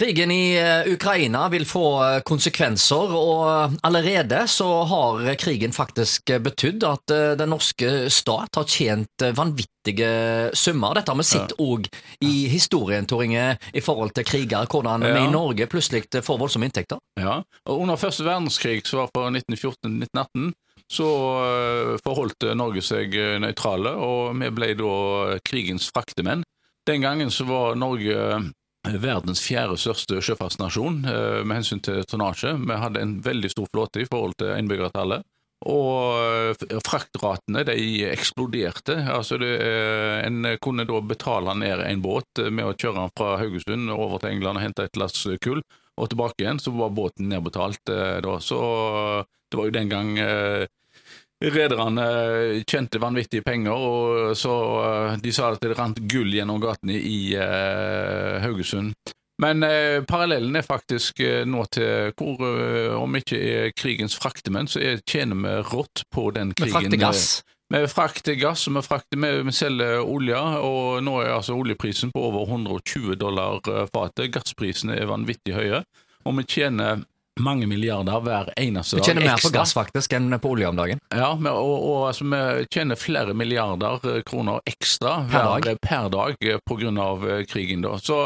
Krigen i eh, Ukraina vil få eh, konsekvenser, og allerede så har krigen faktisk betydd at eh, den norske stat har tjent vanvittige summer. Dette har vi sett òg i historien, Tor Inge, i forhold til kriger, hvordan vi i Norge plutselig får voldsomme inntekter. Ja, og Under første verdenskrig, som var på 1914-1918, så eh, forholdt Norge seg eh, nøytrale, og vi ble da krigens fraktemenn. Den gangen så var Norge eh, verdens fjerde største sjøfartsnasjon eh, med hensyn til tonnasje. Vi hadde en veldig stor flåte i forhold til innbyggertallet. Og eh, fraktratene de eksploderte. Altså det, eh, en kunne da betale ned en båt med å kjøre den fra Haugesund over til England og hente et lass kull, og tilbake igjen, så var båten nedbetalt da. Så det var jo den gang Rederne tjente vanvittige penger, og så eh, de sa at det rant gull gjennom gatene i eh, Haugesund. Men eh, parallellen er faktisk eh, nå til hvor, eh, om ikke er krigens fraktemenn, så er, tjener vi rått på den Vi krigen. frakter gass. Vi frakter gass, og vi, frakter, vi, vi selger olje, og nå er altså oljeprisen på over 120 dollar eh, fatet. Gassprisene er vanvittig høye, og vi tjener mange milliarder hver eneste dag. Vi tjener mer på gass faktisk enn på olje om dagen. Ja, og, og altså, vi tjener flere milliarder eh, kroner ekstra Per hver, dag. per dag eh, av eh, krigen. Da. Så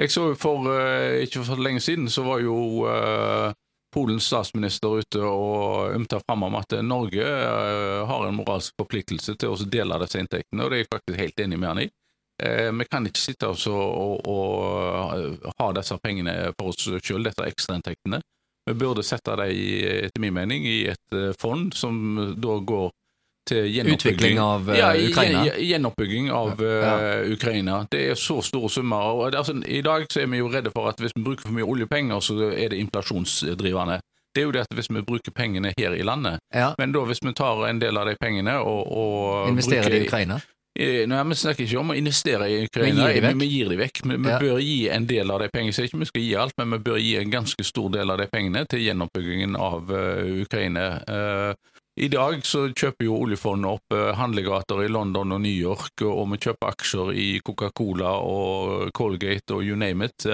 jeg så for eh, ikke for lenge siden, så var jo uh, Polens statsminister ute og ømta fram om at Norge uh, har en moralsk forpliktelse til å dele disse inntektene, og det er jeg faktisk helt enig med han i. Eh, Vi kan ikke sitte og, og, og ha disse pengene for oss sjøl, disse ekstrainntektene. Vi burde sette dem, etter min mening, i et eh, fond som da går til gjenoppbygging Utvikling av, eh, ja, Ukraina. Gjenoppbygging av eh, Ukraina. Det er så store summer. og det, altså, I dag så er vi jo redde for at hvis vi bruker for mye oljepenger, så er det inflasjonsdrivende. Det er jo det at hvis vi bruker pengene her i landet, Ja. men da hvis vi tar en del av de pengene og, og Investerer bruker- i Ukraina. Nei, Vi snakker ikke om å investere i Ukraina, vi gir vi gir de vekk. Vi, vi Ja. bør gi en del av de pengene. Så ikke vi skal gi alt, men vi bør gi en ganske stor del av de pengene til gjenoppbyggingen av uh, Ukraina. Uh, I dag så kjøper jo oljefondet opp uh, handlegater i London og New York, og, vi kjøper aksjer i Coca-Cola og Colgate og you name it.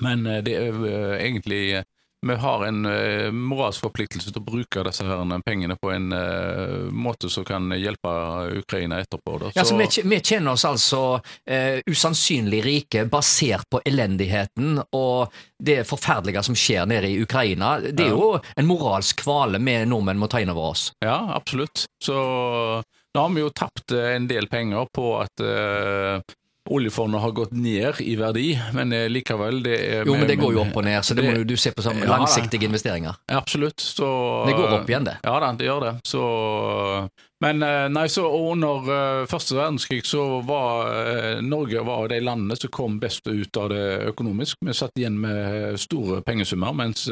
Men det er egentlig vi har en eh, moralsk forpliktelse til å bruke disse her pengene på en eh, måte som kan hjelpe Ukraina etterpå. Da. Ja, så vi, vi kjenner oss altså eh, usannsynlig rike basert på elendigheten og det forferdelige som skjer nede i Ukraina. Det er Ja. jo en moralsk kvale vi nordmenn må ta inn over oss. Ja, absolutt. Så nå har vi jo tapt eh, en del penger på at eh, oljefondet har gått ned i verdi, men eh, likevel det er Jo, men det går jo opp og ned, så det må jo du se på som Ja, langsiktige investeringer. Absolutt. Så, Det går opp igjen, det. Ja da, det gjør det. Så, men eh, nei, så under eh, første verdenskrig så var Norge var de landene som kom best ut av det økonomisk. Vi satt igjen med store pengesummer, mens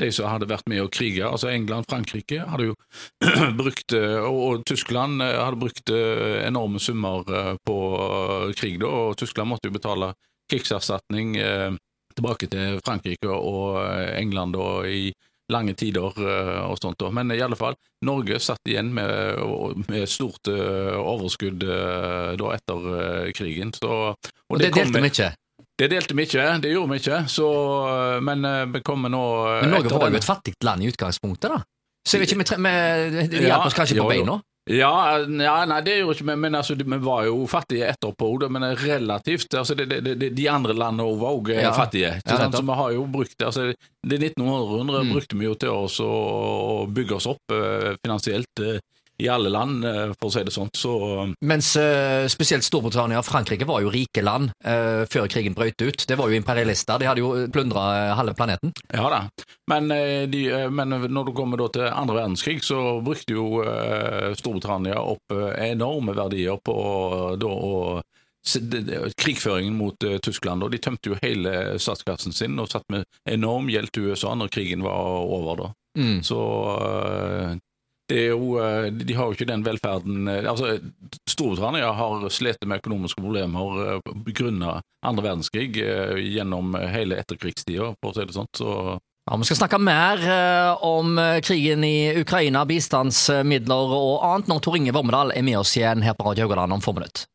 de som hadde vært med å krige, altså England, Frankrike, hadde jo brukt, eh, og, og Tyskland eh, hadde brukt eh, enorme summer på krig, da, og Tyskland måtte jo betale krigserstatning eh, tilbake til Frankrike og England da, i lange tider og sånt. da. Men i alle fall, Norge satt igjen med, med stort overskudd da etter krigen. Så, Og det det delte vi ikke. Det delte vi ikke, det gjorde vi ikke. Så, eh, men eh, vi kommer nå eh, Men Norge var jo et fattig land i utgangspunktet, da. Så jeg vet ikke, vi vi- Ja, hjalp oss kanskje på beina? Ja, ja, nei, det gjorde ikke vi, men altså, vi var jo fattige etterpå, men relativt altså, det, det, det, De andre landene var òg Ja. fattige. Ja. Så vi har jo brukt altså, Det 1900 Mm. brukte vi jo til oss å, å bygge oss opp eh, finansielt eh, i alle land, eh, for å si det sånn. Så Mens eh, spesielt Storbritannia og Frankrike var jo rike land eh, før krigen brøt ut. Det var jo imperialister, de hadde jo plundra halve planeten. ja da. Men, eh, de, eh, men når du kommer til andre verdenskrig, så brukte jo eh, Storbritannia opp eh, enorme verdier på eh, da å krigføringen mot uh, Tyskland. Og de tømte jo hele statskassen sin og satt med enorm gjeld til USA når krigen var over. da. Mm. Så eh, er jo, eh, de har jo ikke den velferden eh, altså Storbritannia har slitt med økonomiske problemer eh, grunnet andre verdenskrig gjennom hele etterkrigstida, for å si det sånn. Så Ja, Vi skal snakke mer om krigen i Ukraina, bistandsmidler og annet når Tor Inge Vormedal er med oss igjen her på Radio Haugaland om få minutter.